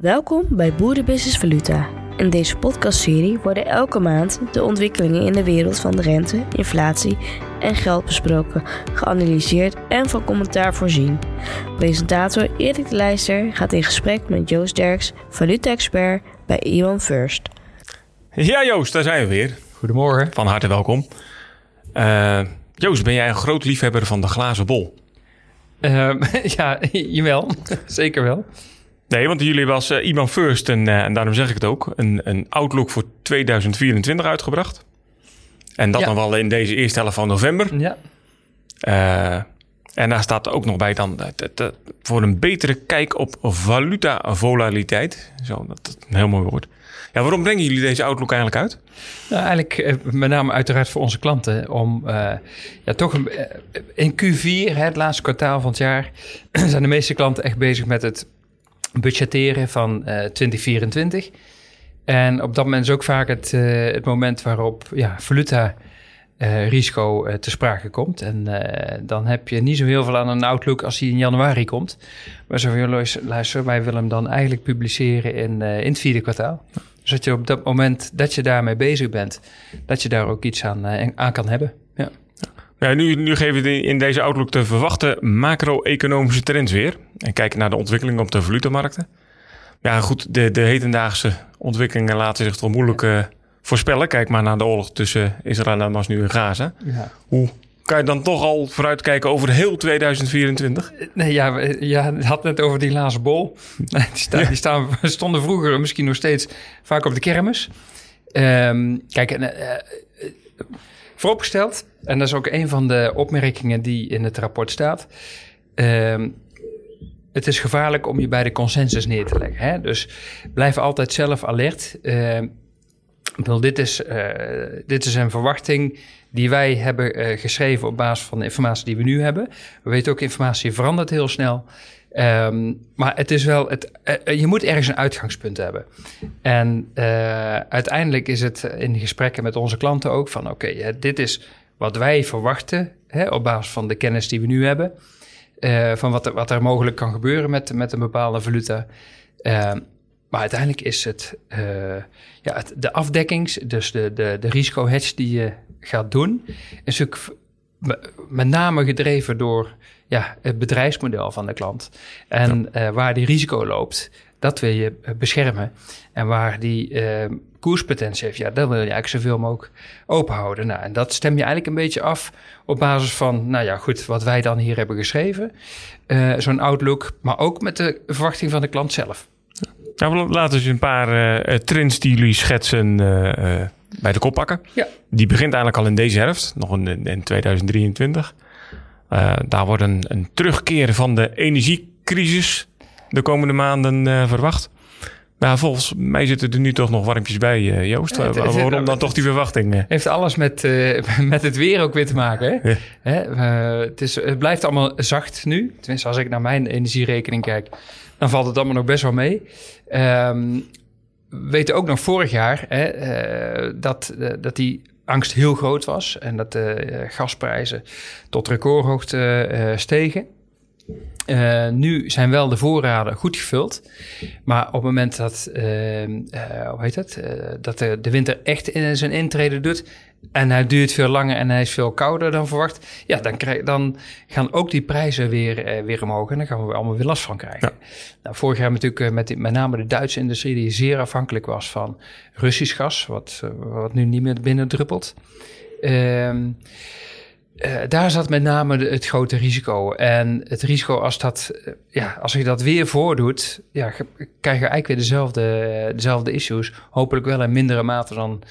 Welkom bij Boerenbusiness Valuta. In deze podcastserie worden elke maand de ontwikkelingen in de wereld van de rente, inflatie en geld besproken, geanalyseerd en van commentaar voorzien. Presentator Erik de Leijster gaat in gesprek met Joost Derks, valuta-expert bij Iwan First. Ja, Joost, daar zijn we weer. Goedemorgen. Van harte welkom. Uh, Joost, ben jij een groot liefhebber van de glazen bol? Uh, ja, jawel. Zeker wel. Nee, want jullie was uh, Iman First, en, uh, en, daarom zeg ik het ook, een, een outlook voor 2024 uitgebracht. En dat ja. dan wel in deze eerste helft van november. Ja. Uh, en daar staat ook nog bij dan voor een betere kijk op valuta volatiliteit. Zo, dat is een heel mooi woord. Ja, waarom brengen jullie deze outlook eigenlijk uit? Nou, eigenlijk met name uiteraard voor onze klanten. Om uh, ja, toch een, in Q4, hè, het laatste kwartaal van het jaar, zijn de meeste klanten echt bezig met het budgetteren van 2024. En op dat moment is ook vaak het, het moment waarop ja, valuta uh, risico uh, te sprake komt. En dan heb je niet zo heel veel aan een outlook als die in januari komt. Maar zo wil luisteren, wij willen hem dan eigenlijk publiceren in, in het vierde kwartaal. Dus dat je op dat moment dat je daarmee bezig bent, dat je daar ook iets aan, aan kan hebben. Ja. Nu, nu geven we in deze outlook de verwachte macro-economische trends weer. En kijken naar de ontwikkelingen op de valutamarkten. Ja, goed, de, de hedendaagse ontwikkelingen laten zich toch moeilijk voorspellen. Kijk maar naar de oorlog tussen Israël en Hamas nu in Gaza. Ja. Hoe kan je dan toch al vooruitkijken over heel 2024? Nee, ja, ja, het had net over die lazen bol. Die, staan, ja. die staan, stonden vroeger misschien nog steeds vaak op de kermis. Um, kijk, uh, uh, vooropgesteld, en dat is ook een van de opmerkingen die in het rapport staat. Um, het is gevaarlijk om je bij de consensus neer te leggen. Hè? Dus blijf altijd zelf alert. Bedoel, dit, is, uh, dit is een verwachting die wij hebben uh, geschreven op basis van de informatie die we nu hebben. We weten ook, informatie verandert heel snel. Um, maar het is wel, het, uh, je moet ergens een uitgangspunt hebben. En uiteindelijk is het in gesprekken met onze klanten ook van: oké, dit is wat wij verwachten hè, op basis van de kennis die we nu hebben. van wat er, wat er mogelijk kan gebeuren met, met een bepaalde valuta. Maar uiteindelijk is het, ja, de afdekkings, dus de, de, de risico hedge die je gaat doen, is natuurlijk met name gedreven door ja, het bedrijfsmodel van de klant. En ja. uh, waar die risico loopt, dat wil je beschermen. En waar die uh, koerspotentie heeft, ja, dat wil je eigenlijk zoveel mogelijk openhouden. Nou, en dat stem je eigenlijk een beetje af op basis van, nou ja, goed, wat wij dan hier hebben geschreven. Uh, Zo'n outlook, maar ook met de verwachting van de klant zelf. Nou, laten we eens een paar uh, trends die jullie schetsen bij de kop pakken. Ja. Die begint eigenlijk al in deze herfst, nog in, in 2023. Daar wordt een, een, terugkeer van de energiecrisis de komende maanden verwacht. Nou, volgens mij zitten er nu toch nog warmpjes bij, Joost. Het, het, Waarom dan het, toch die verwachting? heeft alles met, met het weer ook weer te maken. Hè? Ja. Hè? het, is, het blijft allemaal zacht nu. Tenminste, als ik naar mijn energierekening kijk dan valt het allemaal nog best wel mee. Um, we weten ook nog vorig jaar hè, dat, dat die angst heel groot was en dat de uh, gasprijzen tot recordhoogte stegen. Uh, nu zijn wel de voorraden goed gevuld. Maar op het moment dat, uh, uh, hoe heet het? dat de, de, winter echt in zijn intrede doet. En hij duurt veel langer en hij is veel kouder dan verwacht. Ja, dan, krijg, dan gaan ook die prijzen weer, weer omhoog. En dan gaan we allemaal weer last van krijgen. Ja. Nou, vorig jaar natuurlijk met, die, met name de Duitse industrie, die zeer afhankelijk was van Russisch gas. Wat, wat nu niet meer binnendruppelt. Ehm, Uh, daar zat met name de, het grote risico. En het risico als dat, uh, ja, als je dat weer voordoet, ja, krijg je eigenlijk weer dezelfde, dezelfde issues. Hopelijk wel in mindere mate dan,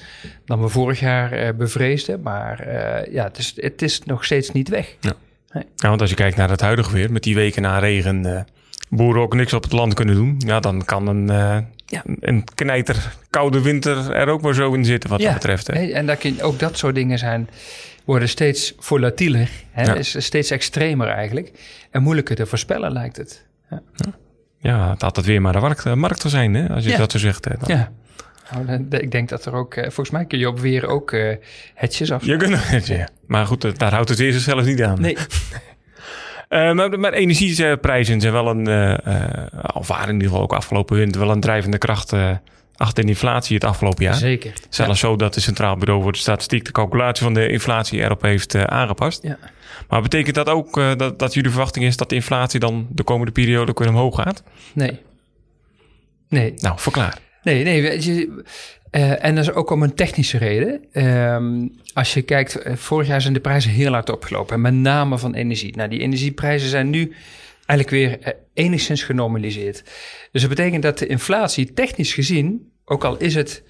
dan we vorig jaar bevreesden. Maar ja, het is, het is nog steeds niet weg. Ja. Nee. ja, want als je kijkt naar het huidige weer, met die weken na regen, boeren ook niks op het land kunnen doen. Ja, dan kan een, ja. een knijter koude winter er ook maar zo in zitten wat ja. dat betreft. Hè. En dat kan, ook dat soort dingen zijn worden steeds volatieler. Hè? Ja. Is steeds extremer eigenlijk. En moeilijker te voorspellen lijkt het. Ja, ja. het had het weer maar de markt, markt te zijn, hè? als je dat zo zegt. Hè, dan. Ja. Nou, ik denk dat er ook, volgens mij kun je op weer ook uh, hedges af. Je kunt ja. Maar goed, daar houdt het eerst zelfs niet aan. Nee. Uh, maar, maar energieprijzen zijn wel een, uh, of waren in ieder geval ook afgelopen winter wel een drijvende kracht achter de inflatie het afgelopen jaar. Zeker. Zelfs zo dat het Centraal Bureau voor de Statistiek de calculatie van de inflatie erop heeft aangepast. Ja. Maar betekent dat ook dat, dat jullie verwachting is dat de inflatie dan de komende periode weer omhoog gaat? Nee. Nee. Nou, verklaar. Nee, nee. Je, uh, en dat is ook om een technische reden. Um, als je kijkt, eh, vorig jaar zijn de prijzen heel hard opgelopen. met name van energie. Nou, die energieprijzen zijn nu eigenlijk weer uh, enigszins genormaliseerd. Dus dat betekent dat de inflatie technisch gezien, ook al is het,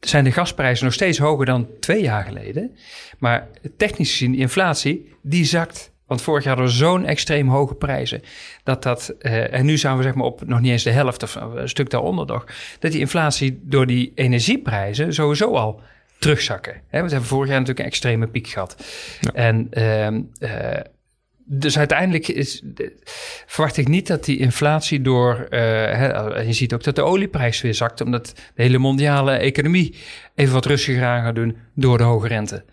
zijn de gasprijzen nog steeds hoger dan twee jaar geleden. Maar technisch gezien, de inflatie, die zakt want vorig jaar hadden we zo'n extreem hoge prijzen. Dat dat, uh, en nu zijn we zeg maar op nog niet eens de helft of een stuk daaronder nog. Dat die inflatie door die energieprijzen sowieso al terugzakken. Hè? We hebben vorig jaar natuurlijk een extreme piek gehad. En uh, uh, dus uiteindelijk is, verwacht ik niet dat die inflatie door. Uh, hè, je ziet ook dat de olieprijs weer zakt, omdat de hele mondiale economie even wat rustiger aan gaat doen door de hoge rente.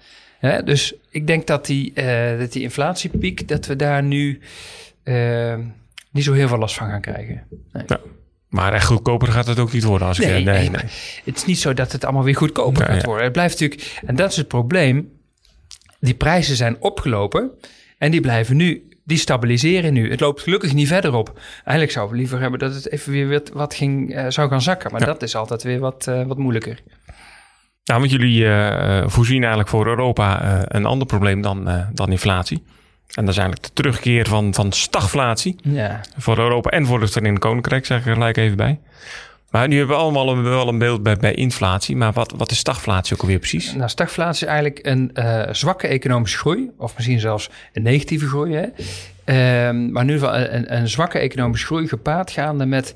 Hè? Dus ik denk dat die, uh, dat die inflatiepiek, dat we daar nu uh, niet zo heel veel last van gaan krijgen. Nee. Ja. Maar echt goedkoper gaat het ook niet worden. Als nee, ik, nee, nee. Het is niet zo dat het allemaal weer goedkoper gaat worden. Het blijft natuurlijk, en dat is het probleem. Die prijzen zijn opgelopen en die blijven nu, die stabiliseren nu. Het loopt gelukkig niet verder op. Eigenlijk zouden we liever hebben dat het even weer wat ging, uh, zou gaan zakken. Maar ja. dat is altijd weer wat, uh, wat moeilijker. Nou, want jullie uh, voorzien eigenlijk voor Europa uh, een ander probleem dan, uh, dan inflatie. En dat is eigenlijk de terugkeer van, van stagflatie. Ja. Voor Europa en voor het Verenigd Koninkrijk, zeg ik er gelijk even bij. Maar nu hebben we allemaal een, wel een beeld bij, bij inflatie. Maar wat, wat is stagflatie ook alweer precies? Nou, stagflatie is eigenlijk een zwakke economische groei. Of misschien zelfs een negatieve groei. Hè? Uh, maar nu wel een, een, zwakke economische groei gepaard gaande met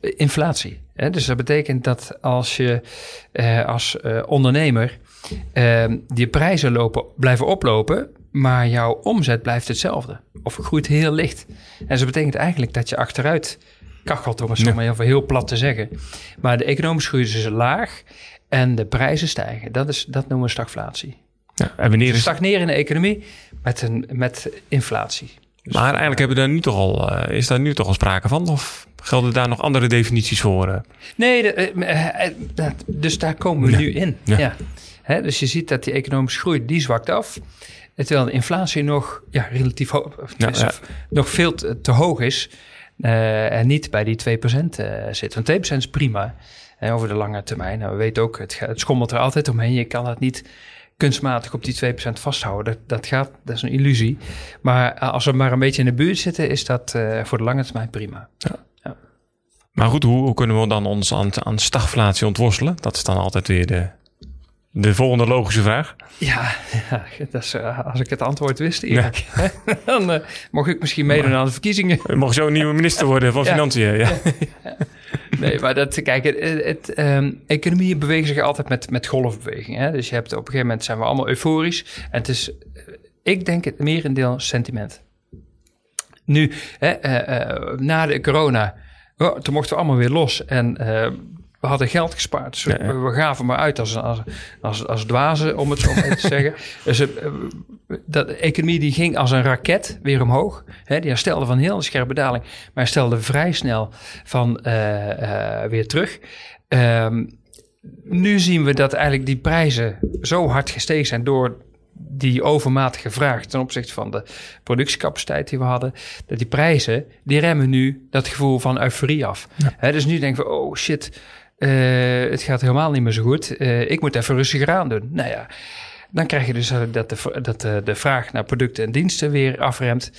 inflatie. Dus dat betekent dat als je eh, als eh, ondernemer eh, die prijzen lopen, blijven oplopen, maar jouw omzet blijft hetzelfde. Of groeit heel licht. En dat betekent eigenlijk dat je achteruit kachelt, om het zo maar even heel plat te zeggen. Maar de economische groei is dus laag en de prijzen stijgen. Dat, is, dat noemen we stagflatie. Ja, en wanneer is... Stagneren de economie met, een, met inflatie. Dus maar eigenlijk hebben we daar nu toch al, uh, is daar nu toch al sprake van? Of gelden daar nog andere definities voor? Uh? Nee, de, uh, dus daar komen we ja. nu in. Ja. ja. Hè, dus je ziet dat die economische groei, die zwakt af. Terwijl de inflatie nog ja, relatief hoog, ja, nog veel te, te hoog is. en niet bij die 2% zit. Want 2% is prima over de lange termijn. Nou, we weten ook, het, het schommelt er altijd omheen. Je kan het niet kunstmatig op die 2% vasthouden. Dat, dat, gaat, dat is een illusie. Maar eh, als we maar een beetje in de buurt zitten, is dat uh, voor de lange termijn prima. Ja. ja. Maar goed, hoe, hoe, kunnen we dan ons aan, aan stagflatie ontworstelen? Dat is dan altijd weer de, de volgende logische vraag. Ja, ja dat is, uh, als ik het antwoord wist, Erik, ja. dan uh, mocht ik misschien meedoen aan de verkiezingen. Je mocht zo een nieuwe minister worden van Financiën. Ja. Nee, maar dat, kijk, het, het um, economieën bewegen zich altijd met, met golfbeweging. Hè? Dus je hebt op een gegeven moment zijn we allemaal euforisch. En het is, ik denk het merendeel sentiment. Nu, hè, uh, na de corona, oh, toen mochten we allemaal weer los. En we hadden geld gespaard. Dus we gaven maar uit als, als, als, als dwazen, om het zo maar te zeggen. Dus uh, dat, de economie die ging als een raket weer omhoog. Hè, die herstelde van heel een scherpe daling, maar herstelde vrij snel van uh, uh, weer terug. Um, nu zien we dat eigenlijk die prijzen zo hard gestegen zijn door die overmatige vraag ten opzichte van de productiecapaciteit die we hadden, dat die prijzen, die remmen nu dat gevoel van euforie af. Ja. dus nu denken we, oh shit, uh, het gaat helemaal niet meer zo goed. Uh, ik moet even rustiger aan doen. Nou ja, dan krijg je dus eh, dat de, dat de, de vraag naar producten en diensten weer afremt.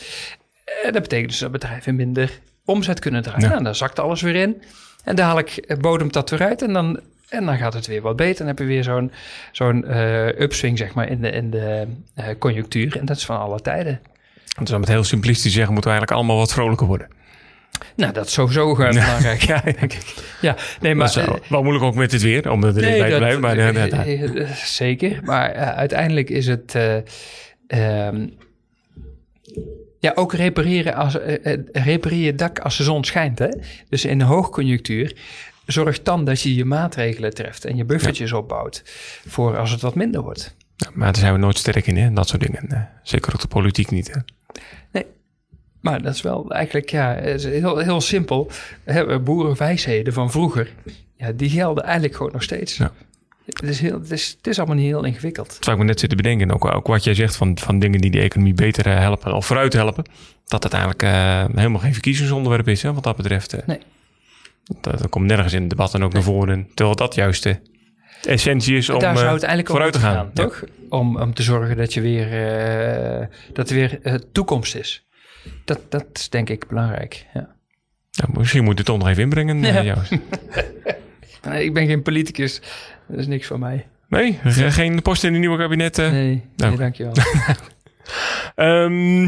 En dat betekent dus dat bedrijven minder omzet kunnen draaien. Ja. En dan zakt alles weer in. En dadelijk bodemt dat weer uit. En dan, en dan gaat het weer wat beter. Dan heb je weer zo'n zo'n upswing zeg maar, in de, in de conjunctuur. En dat is van alle tijden. Dus om het heel simplistisch zeggen, moeten we eigenlijk allemaal wat vrolijker worden. Nou, dat is sowieso uh, belangrijk, ja, denk ik. Ja, nee, maar... wel, wel moeilijk ook met dit weer, om er nee, bij te blijven. Maar, uh, uh, zeker, maar uiteindelijk is het... Um, ja, ook repareren, als, repareer je dak als de zon schijnt. Hè? Dus in de hoogconjunctuur zorg dan dat je je maatregelen treft... en je buffertjes ja. opbouwt voor als het wat minder wordt. Ja, maar daar zijn we nooit sterk in, hè? dat soort dingen. Zeker ook de politiek niet, hè? Maar dat is wel eigenlijk ja, heel, heel simpel. Boerenwijsheden van vroeger, ja, die gelden eigenlijk gewoon nog steeds. Ja. Het, is heel, het, is, het is allemaal niet heel ingewikkeld. Dat zou ik me net zitten bedenken. Ook, ook wat jij zegt van, van dingen die de economie beter eh, helpen of vooruit helpen. Dat het eigenlijk eh, helemaal geen verkiezingsonderwerp is, hè, wat dat betreft. eh. Nee. Dat, dat komt nergens in het debat dan ook naar voren. Terwijl dat juist de essentie is om Daar zou het eigenlijk vooruit te gaan. Ja. toch? Om, om te zorgen dat je weer, dat er weer toekomst is. Dat, dat is denk ik belangrijk. Ja. Nou, misschien moet je het toch nog even inbrengen, eh, Ja. Joost. Nee, ik ben geen politicus. Dat is niks voor mij. Nee, ge- geen post in het nieuwe kabinet. eh. Nee, nou. nee dankjewel. Ehm,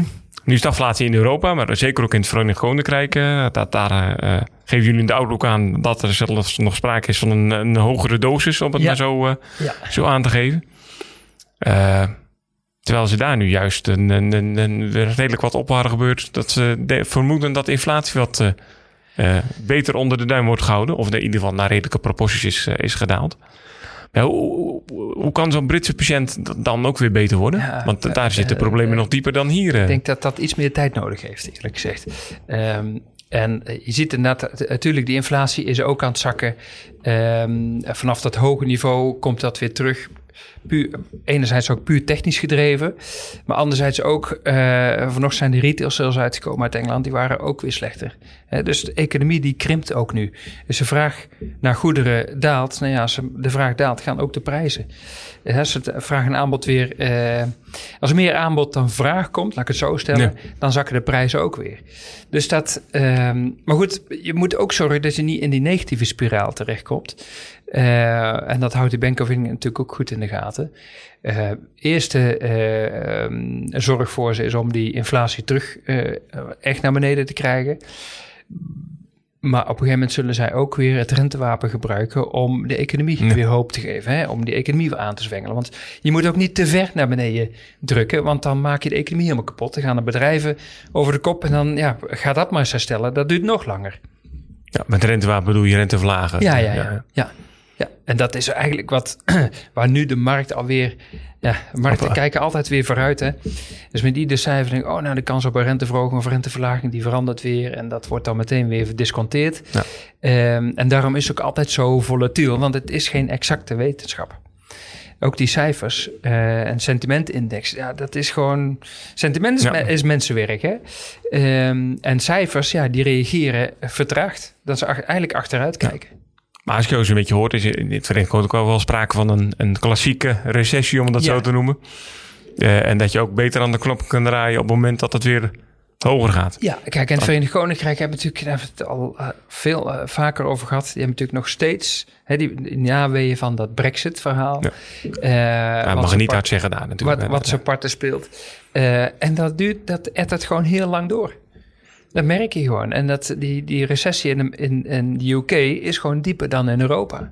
nu is de inflatie in Europa, maar zeker ook in het Verenigd Koninkrijk. eh, dat, daar geven jullie de outlook aan dat er zelfs nog sprake is van een, een hogere dosis, om het Ja. maar zo, zo aan te geven. Terwijl ze daar nu juist een, een, een, een- redelijk wat op waren gebeurd. Dat ze de- vermoeden dat inflatie wat eh, eh, beter onder de duim wordt gehouden. Of in ieder geval naar redelijke proporties is, eh, is gedaald. Ja, hoe, hoe- kan zo'n Britse patiënt dan ook weer beter worden? Ja, Want daar zitten problemen nog dieper dan hier. Ik denk dat dat iets meer tijd nodig heeft, eerlijk gezegd. Ehm, en je ziet inderdaad, natuurlijk, die inflatie is ook aan het zakken. Ehm, vanaf dat hoge niveau komt dat weer terug. Puur, enerzijds ook puur technisch gedreven. Maar anderzijds ook, eh vanochtend zijn de retail sales uitgekomen uit Engeland. Die waren ook weer slechter. Hè, dus de economie die krimpt ook nu. Dus de vraag naar goederen daalt. Nou ja, als de vraag daalt, gaan ook de prijzen. Eh, Als het vraag en aanbod weer... eh, als er meer aanbod dan vraag komt, laat ik het zo stellen... dan zakken de prijzen ook weer. Dus dat... ehm, maar goed, je moet ook zorgen dat je niet in die negatieve spiraal terechtkomt. Eh, en dat houdt de Bank of England natuurlijk ook goed in de gaten. Eh eerste eh, ehm, zorg voor ze is om die inflatie terug echt naar beneden te krijgen. Maar op een gegeven moment zullen zij ook weer het rentewapen gebruiken om de economie Ja. weer hoop te geven. Hè? Om die economie weer aan te zwengelen. Want je moet ook niet te ver naar beneden drukken, want dan maak je de economie helemaal kapot. Dan gaan de bedrijven over de kop en dan ja, ga dat maar eens herstellen. Dat duurt nog langer. Ja, met rentewapen bedoel je renteverlagen. Ja, ja, ja. ja. ja. En dat is eigenlijk wat waar nu de markt alweer. Ja, markten Hoppa. kijken altijd weer vooruit. Hè. Dus met ieder cijfer denk ik, oh, nou, de kans op een renteverhoging of renteverlaging die verandert weer. En dat wordt dan meteen weer verdisconteerd. Ja. Ehm, en daarom is het ook altijd zo volatiel, want het is geen exacte wetenschap. Ook die cijfers eh, en sentimentindex, ja, dat is gewoon. Sentiment is, Ja. me- is mensenwerk, hè? Ehm, en cijfers, ja, die reageren vertraagd. Dat ze ach- eigenlijk achteruit kijken. Maar als je zo een beetje hoort, is in het Verenigd Koninkrijk ook wel sprake van een, een klassieke recessie, om dat Ja. zo te noemen. Eh, en dat je ook beter aan de knop kan draaien op het moment dat het weer hoger gaat. Ja, kijk, en het Verenigd Koninkrijk hebben we natuurlijk daar hebben we het al eh, veel eh, vaker over gehad. Die hebben natuurlijk nog steeds hè, die, naweeën van dat Brexit-verhaal. Ja. Ja, wat mag je niet hard zeggen daar natuurlijk. Wat, wat Ja. ze parten speelt. En dat duurt, dat ettert gewoon heel lang door. Dat merk je gewoon. En dat, die, die recessie in, in, in de UK is gewoon dieper dan in Europa.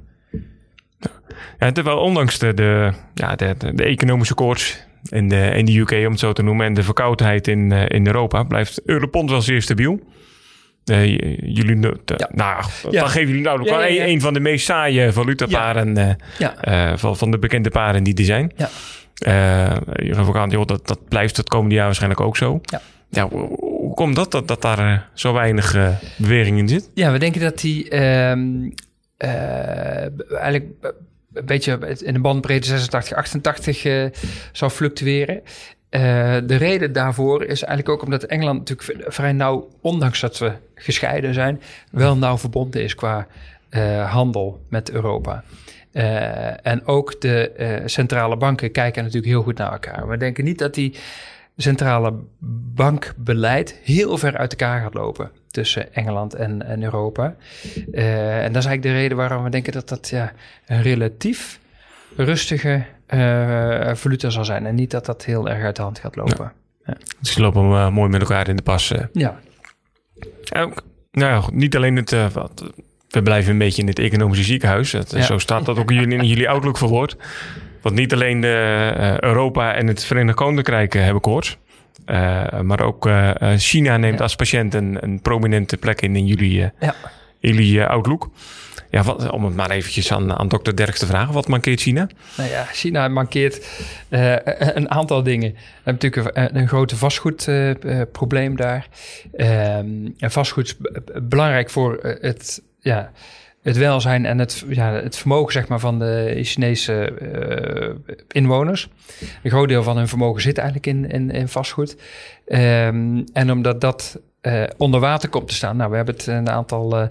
Ja, terwijl ondanks de, de, ja, de, de, economische koorts in de, in de UK, om het zo te noemen, en de verkoudheid in, eh, in Europa, blijft Europond wel zeer stabiel. Eh, jullie, no- de- Ja. nou, Ja. dan geven jullie nou wel ja, een, een van de meest saaie valutaparen Ja, eh, van, van de bekende paren die er zijn. Ja. Je gaf ook aan, joh, dat, dat blijft het komende jaar waarschijnlijk ook zo. Ja. Hoe, komt dat, dat, daar eh, zo weinig eh, beweging in zit? Ja, we denken dat die ehm, eh, eigenlijk een beetje in de bandbreedte 86, 88 eh, zal fluctueren. De reden daarvoor is eigenlijk ook omdat Engeland natuurlijk vrij nauw, ondanks dat we gescheiden zijn, wel nauw verbonden is qua handel met Europa. En ook de centrale banken kijken natuurlijk heel goed naar elkaar. We denken niet dat die centrale bankbeleid heel ver uit elkaar gaat lopen tussen Engeland en, en Europa. Eh, en dat is eigenlijk de reden waarom we denken dat dat ja, een relatief rustige eh valuta zal zijn. En niet dat dat heel erg uit de hand gaat lopen. Dus die lopen eh, mooi met elkaar in de pas. Ja, Ja, ook- nou ja, goed, niet alleen het. wat, we blijven een beetje in het economische ziekenhuis. Dat, Ja. Zo staat dat ook in jullie, in jullie outlook verwoord. Want niet alleen de, eh, Europa en het Verenigd Koninkrijk eh, hebben koorts. Eh, maar ook eh, eh, China neemt Ja. als patiënt een, een prominente plek in in jullie, eh, Ja. Eli Outlook. Ja, wat, om het maar eventjes aan, aan dokter Derks te vragen. Wat mankeert China? Nou ja, China mankeert uh, een aantal dingen. We hebben natuurlijk een, een grote vastgoedprobleem uh, daar. Um, en vastgoed is belangrijk voor het... Ja, het welzijn en het, ja, het vermogen zeg maar, van de Chinese uh, inwoners. Een groot deel van hun vermogen zit eigenlijk in, in, vastgoed. Um, en omdat dat uh, onder water komt te staan. Nou, we hebben het een aantal. Uh,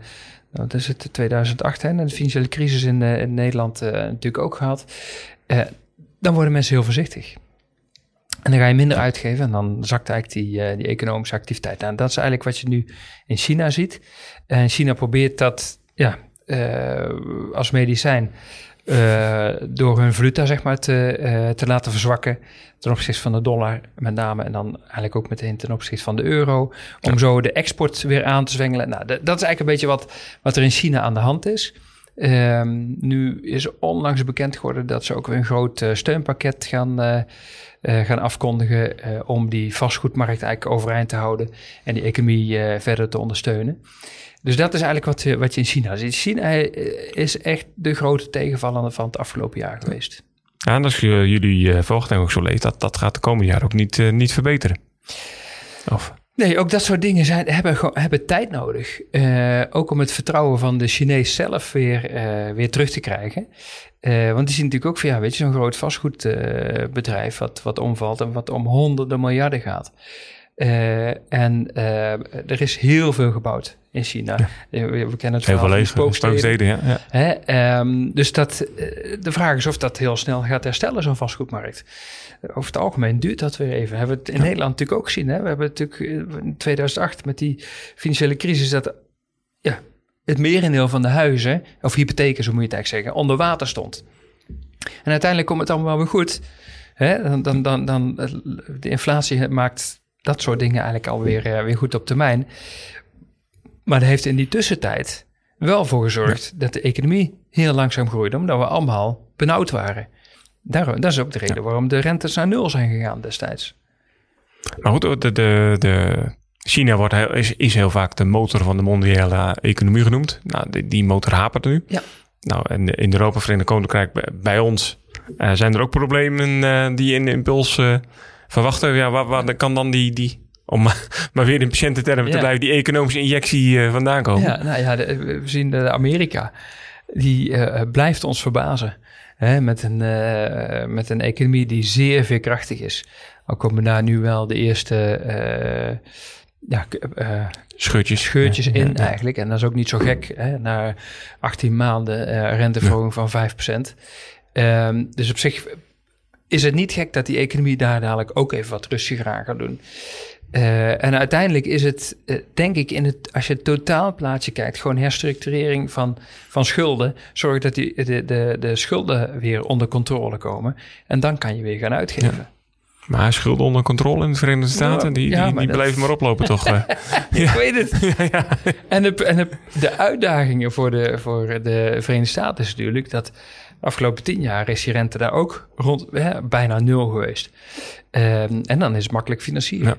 is het 2008 hè, de financiële crisis in, in Nederland natuurlijk ook gehad. dan worden mensen heel voorzichtig. En dan ga je minder uitgeven en dan zakt eigenlijk die, die economische activiteit. Nou, dat is eigenlijk wat je nu in China ziet. En China probeert dat ja, als medicijn uh, door hun valuta zeg maar, te, uh, te laten verzwakken ten opzichte van de dollar met name en dan eigenlijk ook meteen ten opzichte van de euro om zo de export weer aan te zwengelen. Nou, dat is eigenlijk een beetje wat, wat er in China aan de hand is. Um, nu is onlangs bekend geworden dat ze ook weer een groot steunpakket gaan, gaan afkondigen om die vastgoedmarkt eigenlijk overeind te houden en die economie verder te ondersteunen. Dus dat is eigenlijk wat, wat je in China ziet. China eh, is echt de grote tegenvaller van het afgelopen jaar geweest. Ja, en als je jullie uh, verwachting ook zo leest, dat, dat gaat de komende jaar ook niet, uh, niet verbeteren. Of? Nee, ook dat soort dingen zijn, hebben, hebben tijd nodig. Uh, ook om het vertrouwen van de Chinees zelf weer, uh, weer terug te krijgen. Uh, want die zien natuurlijk ook van, ja, weet je, zo'n groot vastgoedbedrijf wat, wat omvalt en wat om honderden miljarden gaat. en er is heel veel gebouwd in China. Ja. We, kennen het Heel veel spooksteden. Ja. Hè? Um, dus dat, uh, de vraag is of dat heel snel gaat herstellen, zo'n vastgoedmarkt. Over het algemeen duurt dat weer even. Hebben we het in ja. Nederland natuurlijk ook gezien. Hè? We hebben natuurlijk in 2008 met die financiële crisis... dat ja, het merendeel van de huizen, of hypotheken zo moet je het eigenlijk zeggen... onder water stond. En uiteindelijk komt het allemaal weer goed. Hè? Dan, dan, dan, dan, de inflatie maakt dat soort dingen eigenlijk alweer weer goed op termijn. Maar dat heeft in die tussentijd wel voor gezorgd dat de economie heel langzaam groeide, omdat we allemaal benauwd waren. Daar, dat is ook de reden waarom de rentes naar nul zijn gegaan destijds. Maar goed, de, de, de China wordt heel, is, is heel vaak de motor van de mondiale economie genoemd. Nou, die, die motor hapert nu. Ja. Nou, en in Europa, Verenigd Koninkrijk, bij, bij ons uh, zijn er ook problemen uh, die in de impuls uh, verwachten. Ja, waar, waar kan dan die, die om maar weer in patiëntentermen te blijven, die economische injectie uh, vandaan komen. Ja, nou ja, de, we zien de Amerika, die uh, blijft ons verbazen. Hè, met, een, uh, met een economie die zeer veerkrachtig is. Al komen daar nu wel de eerste ja, scheurtjes, scheurtjes in ja, eigenlijk. En dat is ook niet zo gek, hè, na 18 maanden renteverhoging van 5%. Um, dus op zich is het niet gek dat die economie daar dadelijk ook even wat rustiger aan gaat doen. Uh, en uiteindelijk is het, uh, denk ik, in het, als je het totaalplaatje kijkt, gewoon herstructurering van, van schulden. Zorg dat die, de, de, de schulden weer onder controle komen. En dan kan je weer gaan uitgeven. Ja. Maar schulden onder controle in de Verenigde Staten, die, ja, die, die dat... blijven maar oplopen, toch? ik ja. weet het. Ja, en de, en de, de, uitdagingen voor de, voor de Verenigde Staten is natuurlijk dat de afgelopen tien jaar is die rente daar ook rond hè, bijna nul geweest. Um, en dan is het makkelijk financieren.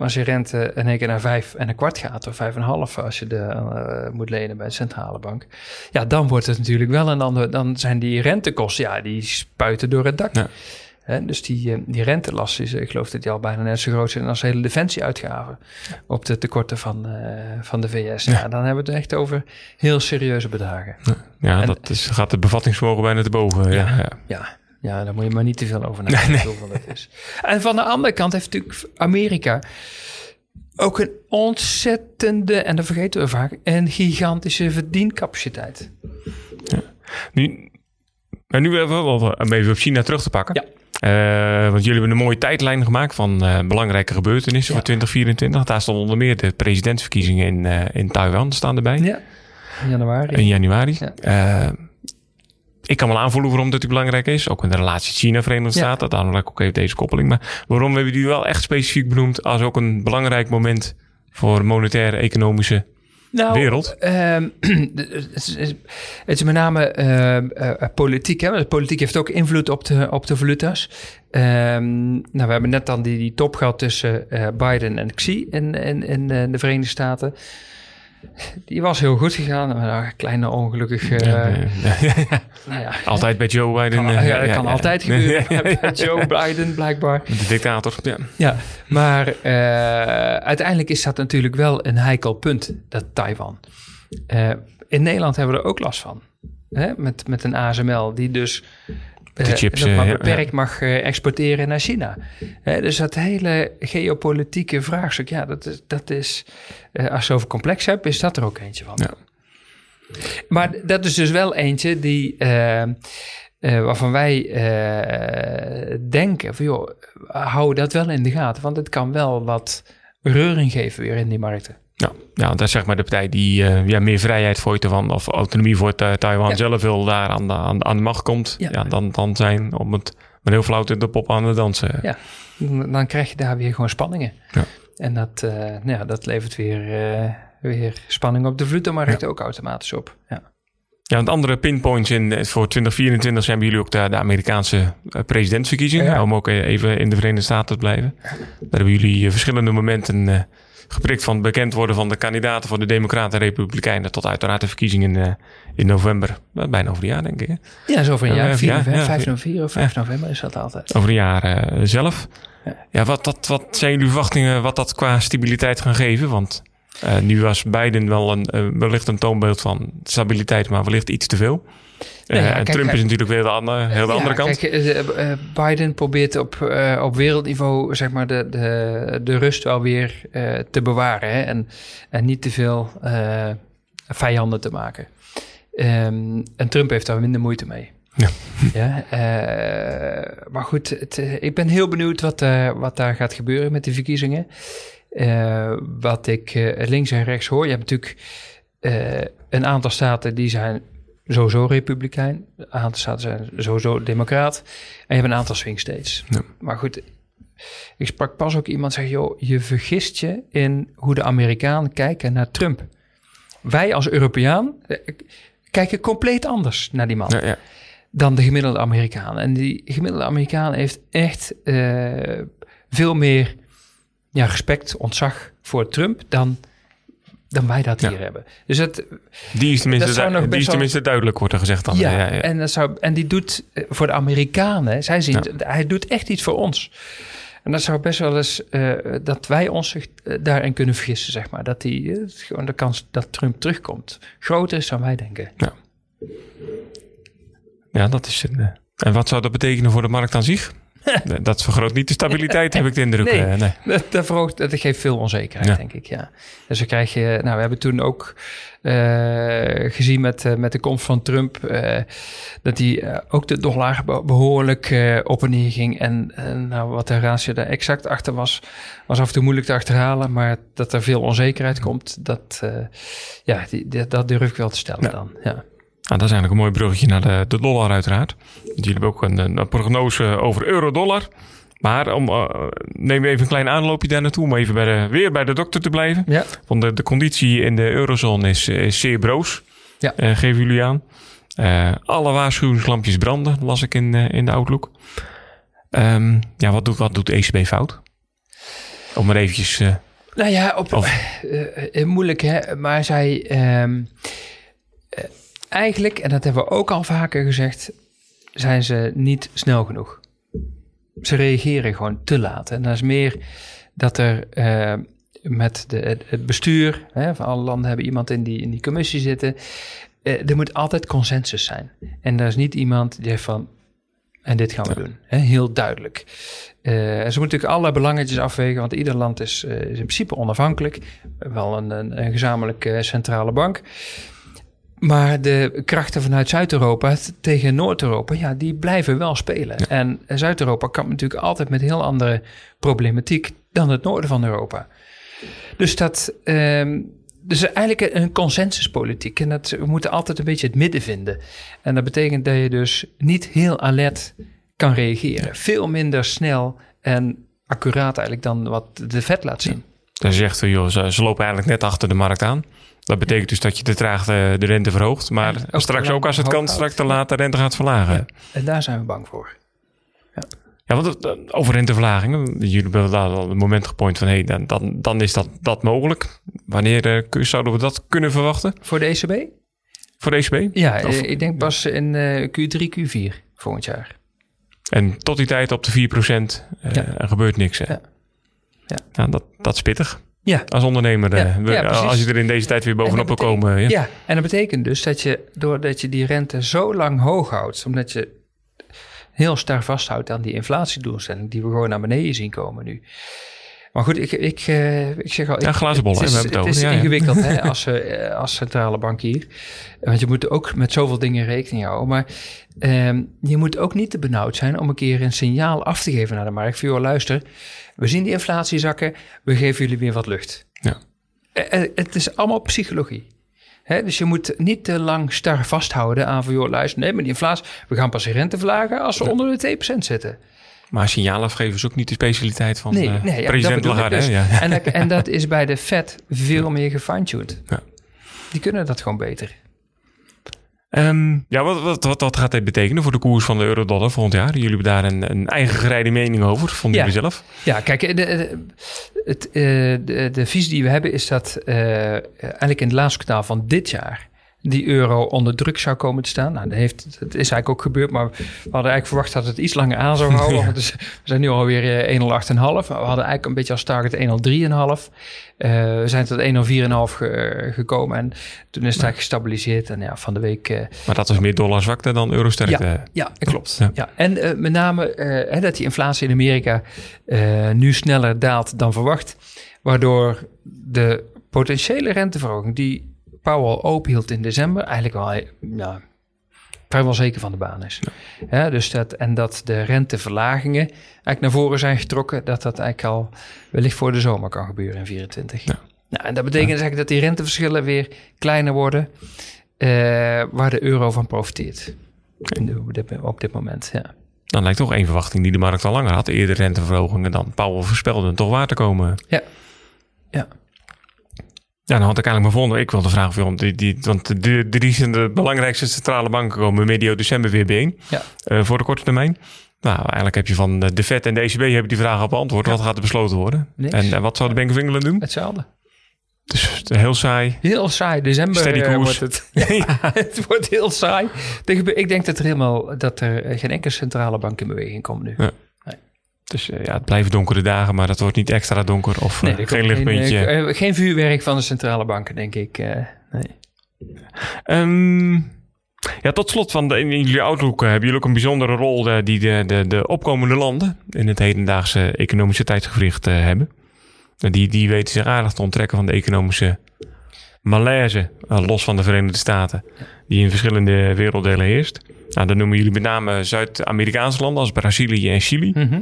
Maar als je rente in één keer naar vijf en een kwart gaat, of vijf en een half als je de uh, moet lenen bij de centrale bank, ja, dan wordt het natuurlijk wel een ander. Dan zijn die rentekosten, ja, die spuiten door het dak. Ja. He, dus die, eh, die rentelast is, ik geloof dat die al bijna net zo groot zijn als hele defensieuitgaven op de tekorten van, uh, van de VS. Ja. ja. dan hebben we het echt over heel serieuze bedragen. Ja, en, dat is, gaat het bevattingsvermogen bijna te boven. Ja, ja, ja. Ja, daar moet je maar niet te veel over nadenken. Nee, nee. is. En van de andere kant heeft natuurlijk Amerika ook een ontzettende, en dat vergeten we vaak, een gigantische verdiencapaciteit. Ja. Nu, maar nu hebben we wel om even op China terug te pakken. Ja. Uh, want jullie hebben een mooie tijdlijn gemaakt van uh, belangrijke gebeurtenissen ja. voor 2024. Daar stonden onder meer de presidentsverkiezingen in, uh, in Taiwan staan erbij. Ja, in januari. In januari. Ja ik kan wel aanvoelen waarom dat belangrijk is. Ook in de relatie China-Verenigde Staten. Ja. Daarom ook even deze koppeling. Maar waarom hebben jullie wel echt specifiek benoemd als ook een belangrijk moment voor monetaire, economische nou, wereld? Uh, het, is, het, is, met name uh, uh, politiek. Hè? Politiek heeft ook invloed op de, op de valuta's. Um, nou, we hebben net dan die, die top gehad tussen uh, Biden en Xi in, in, in de Verenigde Staten. Die was heel goed gegaan. Maar een kleine ongelukkig... Ja, nou ja. Altijd bij Joe Biden. Kan, ja, dat kan altijd gebeuren bij Joe Biden, blijkbaar. De dictator, ja. Ja, maar uh, uiteindelijk is dat natuurlijk wel een heikel punt, dat Taiwan. Uh, in Nederland hebben we er ook last van. Hè? Met, met een ASML die dus de chips, uh, maar beperkt mag uh, exporteren naar China. Dus dat hele geopolitieke vraagstuk, ja, dat is, dat is als je over complex hebt, is dat er ook eentje van. Ja. Maar dat is dus wel eentje die, waarvan wij denken van, joh, hou dat wel in de gaten, want het kan wel wat reuring geven weer in die markten. Ja, ja, dat is zeg maar de partij die uh, ja, meer vrijheid voor Taiwan of autonomie voor Taiwan ja. zelf wil daar aan de, aan, aan de macht komt. Ja. ja. dan, dan zijn om het met heel flauw de pop aan het dansen. Ja, dan krijg je daar weer gewoon spanningen. Ja. En dat, uh, nou ja, dat levert weer, uh, weer spanning op de vloedermarkt ook automatisch op. Ja. Ja, want andere pinpoints in, voor 2024 zijn bij jullie ook de, de Amerikaanse presidentsverkiezingen. Om ook even in de Verenigde Staten te blijven. Daar hebben jullie verschillende momenten geprikt van het bekend worden van de kandidaten voor de Democraten en Republikeinen. Tot uiteraard de verkiezingen in, uh, in november. Bijna over een jaar, denk ik. Hè? Ja, zo over een jaar. 4 november, 5 november of 5 november is dat altijd. Over een jaar uh, zelf. Ja, wat, dat, wat zijn jullie verwachtingen wat dat qua stabiliteit gaan geven? Want uh, nu was Biden wel een, wellicht een toonbeeld van stabiliteit, maar wellicht iets te veel. Ja, en kijk, Trump is natuurlijk weer de andere, heel de ja, andere kant. Kijk, uh, Biden probeert op, op wereldniveau zeg maar, de, de, de rust wel weer uh, te bewaren. Hè? En, en niet te veel vijanden te maken. Um, en Trump heeft daar minder moeite mee. Ja. ja maar goed, het, ik ben heel benieuwd wat, wat daar gaat gebeuren met de verkiezingen. wat ik links en rechts hoor. Je hebt natuurlijk een aantal staten die zijn sowieso republikein. Een aantal staten zijn sowieso democraat. En je hebt een aantal swing states. Ja. Maar goed, ik sprak pas ook iemand zeg, joh, je vergist je in hoe de Amerikanen kijken naar Trump. Wij als Europeaan eh, kijken compleet anders naar die man. Ja, ja. Dan de gemiddelde Amerikaan. En die gemiddelde Amerikaan heeft echt uh, veel meer ja, respect, ontzag voor Trump dan dan wij dat hier hebben. Dus het, die is tenminste, du die is tenminste duidelijk, wordt er gezegd dan. Ja, ja, ja, En, dat zou, en die doet eh, voor de Amerikanen, zij zien, hij doet echt iets voor ons. En dat zou best wel eens, uh, dat wij ons uh, daarin kunnen vergissen, zeg maar. Dat die, uh, gewoon de kans dat Trump terugkomt groter is dan wij denken. Ja, ja dat is een... en wat zou dat betekenen voor de markt aan zich? dat vergroot niet de stabiliteit, heb ik de indruk. Nee, uh, nee. Dat, dat, verhoogt, dat geeft veel onzekerheid, ja. denk ik. Ja. Dus dan krijg je, nou, we hebben toen ook uh, gezien met, uh, met de komst van Trump, dat hij ook de dollar behoorlijk op en neer ging. En nou, wat de ratio daar exact achter was, was af en toe moeilijk te achterhalen. Maar dat er veel onzekerheid komt, dat, ja, die, die, dat durf ik wel te stellen ja. dan. Ja. Nou, dat is eigenlijk een mooi bruggetje naar de, de dollar uiteraard. Jullie hebben ook een, een prognose over euro-dollar. Maar om, uh, neem even een klein aanloopje daar naartoe om even bij de, weer bij de dokter te blijven. Ja. Want de, de conditie in de eurozone is, is zeer broos. Ja. Uh, geven jullie aan. Uh, alle waarschuwingslampjes branden, las ik in, in de Outlook. Um, ja, wat doet, wat doet ECB fout? Om maar eventjes... nou ja, op, of, moeilijk hè, maar zij... Um, eigenlijk, en dat hebben we ook al vaker gezegd, zijn ze niet snel genoeg. Ze reageren gewoon te laat. En dat is meer dat er uh, met de, het bestuur hè, van alle landen hebben iemand in die, in die commissie zitten. Uh, er moet altijd consensus zijn. En er is niet iemand die zegt van, en dit gaan we doen. Hè, heel duidelijk. Uh, ze moeten natuurlijk alle belangetjes afwegen, want ieder land is, is in principe onafhankelijk. Wel een, een, een gezamenlijke centrale bank. Maar de krachten vanuit Zuid-Europa tegen Noord-Europa, ja, die blijven wel spelen. Ja. En Zuid-Europa kan natuurlijk altijd met heel andere problematiek dan het noorden van Europa. Dus dat. Um, dus eigenlijk een consensuspolitiek. En dat, we moeten altijd een beetje het midden vinden. En dat betekent dat je dus niet heel alert kan reageren. Veel minder snel en accuraat eigenlijk dan wat de vet laat zien. Dan zegt ze, joh, ze, ze lopen eigenlijk net achter de markt aan. Dat betekent dus dat je te traag de, de rente verhoogt. Maar ook straks ook als het kan, straks te laat de rente gaat verlagen. Ja, en daar zijn we bang voor. Ja. Ja, want uh, over renteverlagingen. Jullie hebben daar al een moment gepoint van... Hey, dan, dan, dan is dat, dat mogelijk. Wanneer uh, zouden we dat kunnen verwachten? Voor de ECB? Voor de ECB? Ja, of, ik denk pas in Q3, Q4 volgend jaar. En tot die tijd op de 4% ja. er gebeurt niks. Hè? Ja. Ja. Nou, dat, dat is pittig. Ja. Als ondernemer, Ja, we- ja, precies. als je er in deze tijd weer bovenop wil komen. Ja. Ja, en dat betekent dus dat je, doordat je die rente zo lang hoog houdt, omdat je heel sterk vasthoudt aan die inflatiedoelstelling, die we gewoon naar beneden zien komen nu. Maar goed, ik, ik, eh, ik zeg al... ik- Ja, glazen bol, hè, Het is, het is over. Ja, ja. ingewikkeld hè, als, eh, als centrale bankier. Want je moet ook met zoveel dingen rekening houden. Maar ehm, je moet ook niet te benauwd zijn om een keer een signaal af te geven naar de markt. Van, joh, luister, we zien die inflatie zakken, we geven jullie weer wat lucht. Ja. Eh, Het is allemaal psychologie. Dus je moet niet te lang star vasthouden aan van... joh, luister, nee, maar die inflatie... we gaan pas de rente verlagen als we onder de 2% zitten. Maar signaal afgeven is ook niet de specialiteit van Nee, eh, nee ja, president Lagarde. dus. Ja. En, dat, en dat is bij de Fed veel meer gefine-tuned. Ja. Die kunnen dat gewoon beter. Ehm, ja, wat, wat, wat, wat gaat dit betekenen voor de koers van de euro-dollar volgend jaar? Jullie hebben daar een, een eigen gereide mening over, vonden Ja. jullie zelf? Ja, kijk, de, de, het, eh, de, de visie die we hebben is dat eh, eigenlijk in het laatste kwartaal van dit jaar die euro onder druk zou komen te staan. Nou, dat, heeft, dat is eigenlijk ook gebeurd, maar we hadden eigenlijk verwacht dat het iets langer aan zou houden. Ja. Want is- we zijn nu alweer eh, 1,08,5. We hadden eigenlijk een beetje als target 1,03,5. Eh we zijn tot 1,04,5 ge- gekomen en toen is het eigenlijk gestabiliseerd. En ja, van de week... eh, Maar dat is meer dollarzwakte dan eurosterkte. ja, dat klopt. Ja. Ja. En eh, met name eh, dat die inflatie in Amerika eh, nu sneller daalt dan verwacht. Waardoor de potentiële renteverhoging die Powell openhield in december eigenlijk wel ja, vrijwel zeker van de baan is. Ja, dus dat, en dat de renteverlagingen eigenlijk naar voren zijn getrokken. Dat dat eigenlijk al wellicht voor de zomer kan gebeuren in 24. Ja. Nou, en dat betekent dus eigenlijk dat die renteverschillen weer kleiner worden. eh, waar de euro van profiteert. De- op, dit, op dit moment, ja. Dan lijkt toch één verwachting die de markt al langer had. Eerder renteverhogingen dan Powell voorspelde toch waar te komen. Ja. Ja. Ja, dan had ik eigenlijk volgende. Ik wilde vragen, van, die, die, want de, drie zijn de belangrijkste centrale banken komen medio december weer bijeen. Ja. eh, voor de korte termijn. Nou, eigenlijk heb je van de Fed en de ECB hebben die vraag al beantwoord. Wat gaat er besloten worden? Niks. En eh, wat zou de Bank of England doen? Hetzelfde. Dus eh, heel saai. Heel saai. December Steady eh, koers. wordt het. Ja, het wordt heel saai. Ik denk dat er helemaal dat er eh, geen enkele centrale bank in beweging komt nu. Ja. Dus eh, ja, het blijven donkere dagen, maar dat wordt niet extra donker of Nee, eh, geen lichtpuntje. eh, eh, geen vuurwerk van de centrale banken, denk ik. nee. Ehm, ja, tot slot van de, in jullie outlook hebben jullie ook een bijzondere rol die de, de, de opkomende landen in het hedendaagse economische tijdsgevricht eh, hebben. En Die, die weten zich aardig te onttrekken van de economische malaise, los van de Verenigde Staten, die in verschillende werelddelen heerst. Nou, dan noemen jullie met name Zuid-Amerikaanse landen als Brazilië en Chili. Mhm.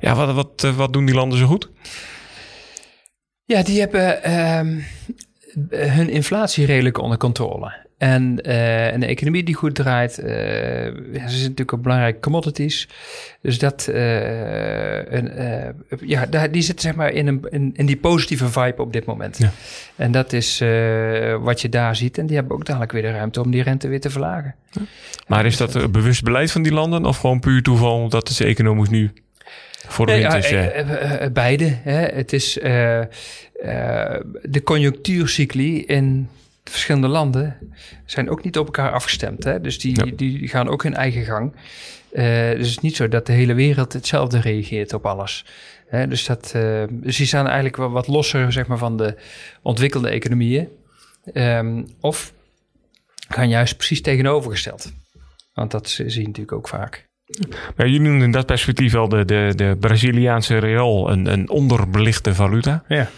Ja, wat, wat, eh, wat doen die landen zo goed? Ja, die hebben ehm, hun inflatie redelijk onder controle. En eh, een economie die goed draait. eh, ze zitten natuurlijk op belangrijke commodities. Dus dat, een, ja, daar, die zitten zeg maar in, een, in, in die positieve vibe op dit moment. Ja. En dat is wat je daar ziet. En die hebben ook dadelijk weer de ruimte om die rente weer te verlagen. Maar is dat een bewust beleid van die landen of gewoon puur toeval dat het economisch nu voor de Nee, wind ja, eh, eh, eh, beide. Hè. Het is de conjunctuurcycli in de verschillende landen zijn ook niet op elkaar afgestemd. Hè. Dus die, Ja. die gaan ook hun eigen gang. Dus het is niet zo dat de hele wereld hetzelfde reageert op alles. Hè, dus, dat, dus die staan eigenlijk wel wat losser zeg maar, van de ontwikkelde economieën. Ehm, of gaan juist precies tegenovergesteld. Want dat zie je natuurlijk ook vaak. Maar jullie noemen in dat perspectief wel de, de, de Braziliaanse real een, een onderbelichte valuta. Ja.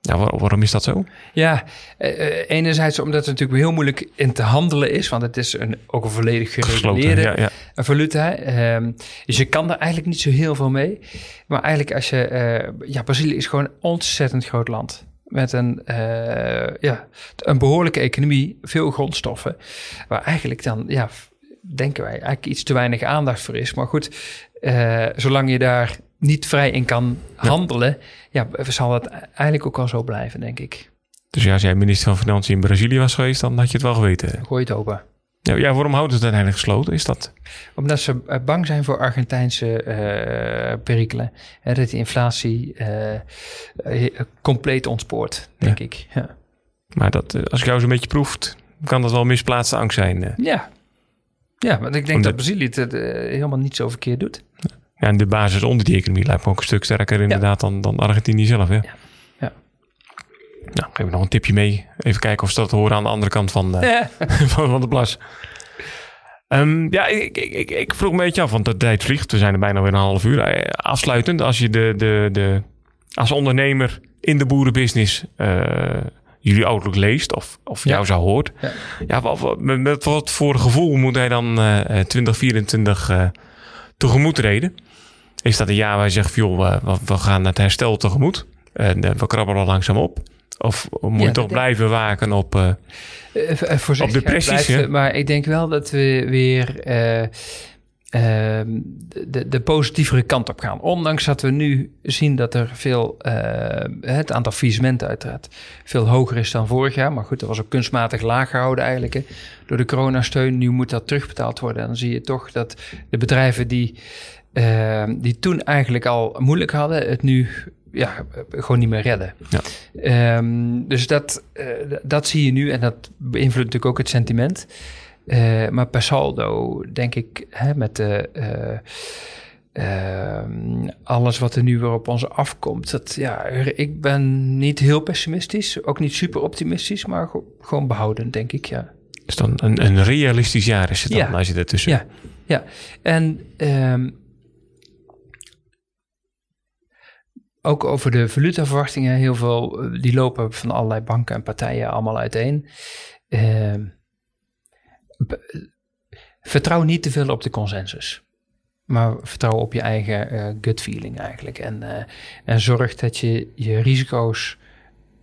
Ja, waar- waarom is dat zo? Ja, eh, eh, enerzijds omdat het natuurlijk heel moeilijk in te handelen is, want het is een, ook een volledig gereguleerde ja, ja. valuta. Ehm, dus je kan er eigenlijk niet zo heel veel mee. Maar eigenlijk als je, eh, ja, Brazilië is gewoon een ontzettend groot land. Met een, eh, ja, een behoorlijke economie, veel grondstoffen. Waar eigenlijk dan, ja, denken wij, eigenlijk iets te weinig aandacht voor is. Maar goed, eh, zolang je daar niet vrij in kan handelen, ja, zal het eigenlijk ook al zo blijven, denk ik. Dus ja, als jij minister van Financiën in Brazilië was geweest, dan had je het wel geweten. Gooi het open. Ja, ja, waarom houden ze het uiteindelijk gesloten? Is dat... Omdat ze eh, bang zijn voor Argentijnse eh, perikelen. Hè, dat die inflatie compleet ontspoort, denk ik. Ja. Maar dat, als ik jou zo'n beetje proeft, kan dat wel misplaatste angst zijn. ja. Ja, want ik denk Omdat- dat Brazilië het eh, helemaal niet zo verkeerd doet. Ja, en de basis onder die economie lijkt me ook een stuk sterker inderdaad dan, dan Argentinië zelf. Hè? Ja. Nou, geef nog een tipje mee. Even kijken of ze dat horen aan de andere kant van, eh, van, van de plas. Ehm, ja, ik, ik, ik, ik vroeg me een beetje af, want de tijd vliegt. We zijn er bijna weer een half uur. Eh, Afsluitend, als je de, de, de, als ondernemer in de boerenbusiness jullie outlook leest of, of jou zo hoort. Ja. Wat, met, met wat voor gevoel moet hij dan eh, eh, 2024 eh, tegemoet treden? Is dat een jaar waar je zegt, joh, we, we gaan het herstel tegemoet. En eh, we krabbelen langzaam op. Of moet je toch blijven waken op... eh, Eh, eh, voorzichtig Op depressies, blijven, hè? Maar ik denk wel dat we weer eh, de, de positievere kant op gaan. Ondanks dat we nu zien dat er veel, eh, het aantal faillissementen uiteraard veel hoger is dan vorig jaar. Maar goed, dat was ook kunstmatig laag gehouden eigenlijk hè, door de coronasteun. Nu moet dat terugbetaald worden. En dan zie je toch dat de bedrijven die, eh, die toen eigenlijk al moeilijk hadden, het nu ja, gewoon niet meer redden. Ja. Ehm, dus dat, eh, dat zie je nu en dat beïnvloedt natuurlijk ook het sentiment. Eh, maar per saldo denk ik hè, met de, eh, ehm, alles wat er nu weer op ons afkomt. Dat, ja, ik ben niet heel pessimistisch, ook niet super optimistisch, maar gewoon behoudend denk ik, ja. is dan een, een realistisch jaar is het dan, Ja. als je ertussen... Ja, ja. En ehm, ook over de valutaverwachtingen, heel veel, eh, die lopen van allerlei banken en partijen allemaal uiteen. Ehm, vertrouw niet te veel op de consensus. Maar vertrouw op je eigen eh, gut feeling eigenlijk. En, eh, en zorg dat je je risico's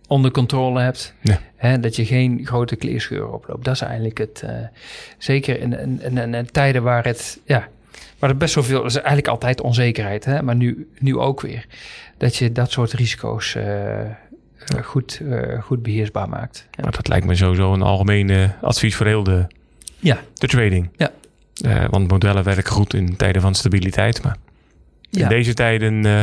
onder controle hebt. Ja. Hè, dat je geen grote kleerscheuren oploopt. Dat is eigenlijk het. eh, zeker in, in, in, in- in tijden waar het. Ja, waar het best wel veel. is eigenlijk altijd onzekerheid. Hè, maar nu, nu ook weer. Dat je dat soort risico's goed, goed beheersbaar maakt. Ja. Maar dat lijkt me sowieso een algemeen advies voor heel de, Ja. de trading. Ja. Eh, want modellen werken goed in tijden van stabiliteit. Maar in Ja, deze tijden eh,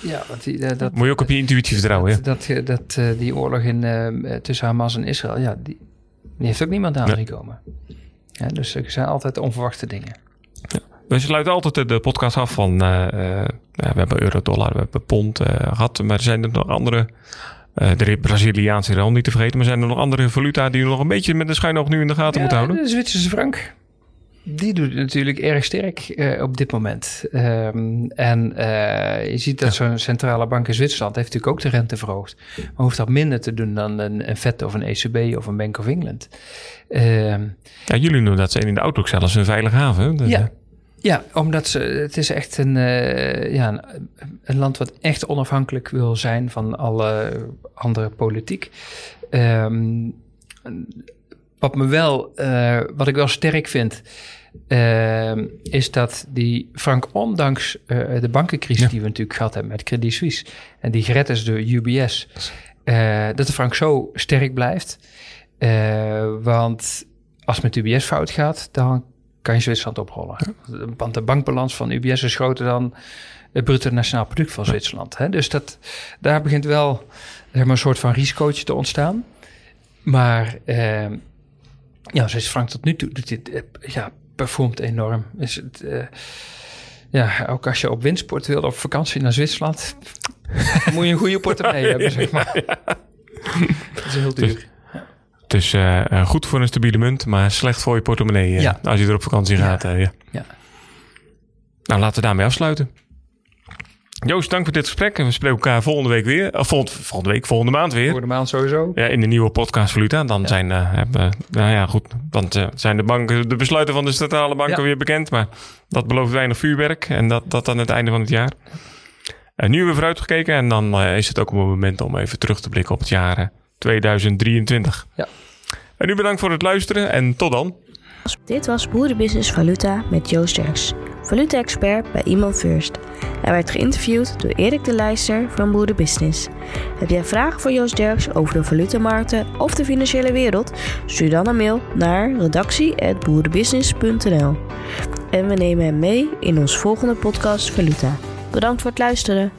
ja want die, eh, dat, moet je ook op je intuïtie vertrouwen. Dat, dat, dat, die oorlog in, tussen Hamas en Israël, ja, die, die heeft ook niemand aan Nee. zien komen. Ja, dus er zijn altijd onverwachte dingen. We sluiten altijd de- podcast af van... ja, we hebben euro, dollar, we hebben pond eh, gehad. Maar er zijn er nog andere... eh, de Braziliaanse real niet te vergeten. Maar zijn er nog andere valuta die we nog een beetje met een schuin oog nu in de gaten moeten houden? de Zwitserse frank. Die doet het natuurlijk erg sterk eh, op dit moment. Ehm, en eh, je ziet dat zo'n centrale bank in Zwitserland heeft natuurlijk ook de rente verhoogd. Maar hoeft dat minder te doen dan een, een Fed of een ECB of een Bank of England. Ehm, Ja, jullie noemen dat zijn in de outlook zelfs een veilige haven. hè? Ja. Eh, Ja, omdat ze, het is echt een, eh, ja, een, een land wat echt onafhankelijk wil zijn van alle andere politiek. Ehm, wat me wel, eh, wat ik wel sterk vind, ehm, is dat die Frank, ondanks eh, de bankencrisis Ja. die we natuurlijk gehad hebben met Credit Suisse en die gered is door UBS, eh, dat de Frank zo sterk blijft. Eh, want als het met UBS fout gaat, dan kan je Zwitserland oprollen. Want de bankbalans van UBS is groter dan het bruto nationaal product van Zwitserland. Hè? Dus dat, daar begint wel zeg maar, een soort van risicootje te ontstaan. Maar eh, ja, zoals Frank tot nu toe doet dit, eh, ja, performt enorm. Is het, eh, ja, ook als je op windsport wil op vakantie naar Zwitserland, moet je een goede portemonnee hebben, zeg maar. Dat is heel duur. Het is eh, eh, goed voor een stabiele munt, maar slecht voor je portemonnee eh, Ja. als je er op vakantie Ja. gaat. ja. Ja. Nou, laten we daarmee afsluiten. Joost, dank voor dit gesprek. En we spreken elkaar volgende week weer. Of volgende, volgende week, volgende maand weer. Voor de maand sowieso. Ja, in de nieuwe podcast Valuta. Dan zijn, eh, hebben, nou ja, goed. Dan zijn de, banken, de besluiten van de centrale banken Ja. weer bekend. Maar dat belooft weinig vuurwerk. En dat, dat aan het einde van het jaar. En nu hebben we vooruitgekeken. En dan eh, is het ook een moment om even terug te blikken op het jaar 2023. Ja. En nu bedankt voor het luisteren. En tot dan. Dit was Boerenbusiness Valuta met Joost Sterks. valuta-expert bij Iman First. Hij werd geïnterviewd door Erik de Leijster van Boeren Business. Heb jij vragen voor Joost Derks over de valutamarkten of de financiële wereld? Stuur dan een mail naar redactie.boerenbusiness.nl En we nemen hem mee in ons volgende podcast Valuta. Bedankt voor het luisteren.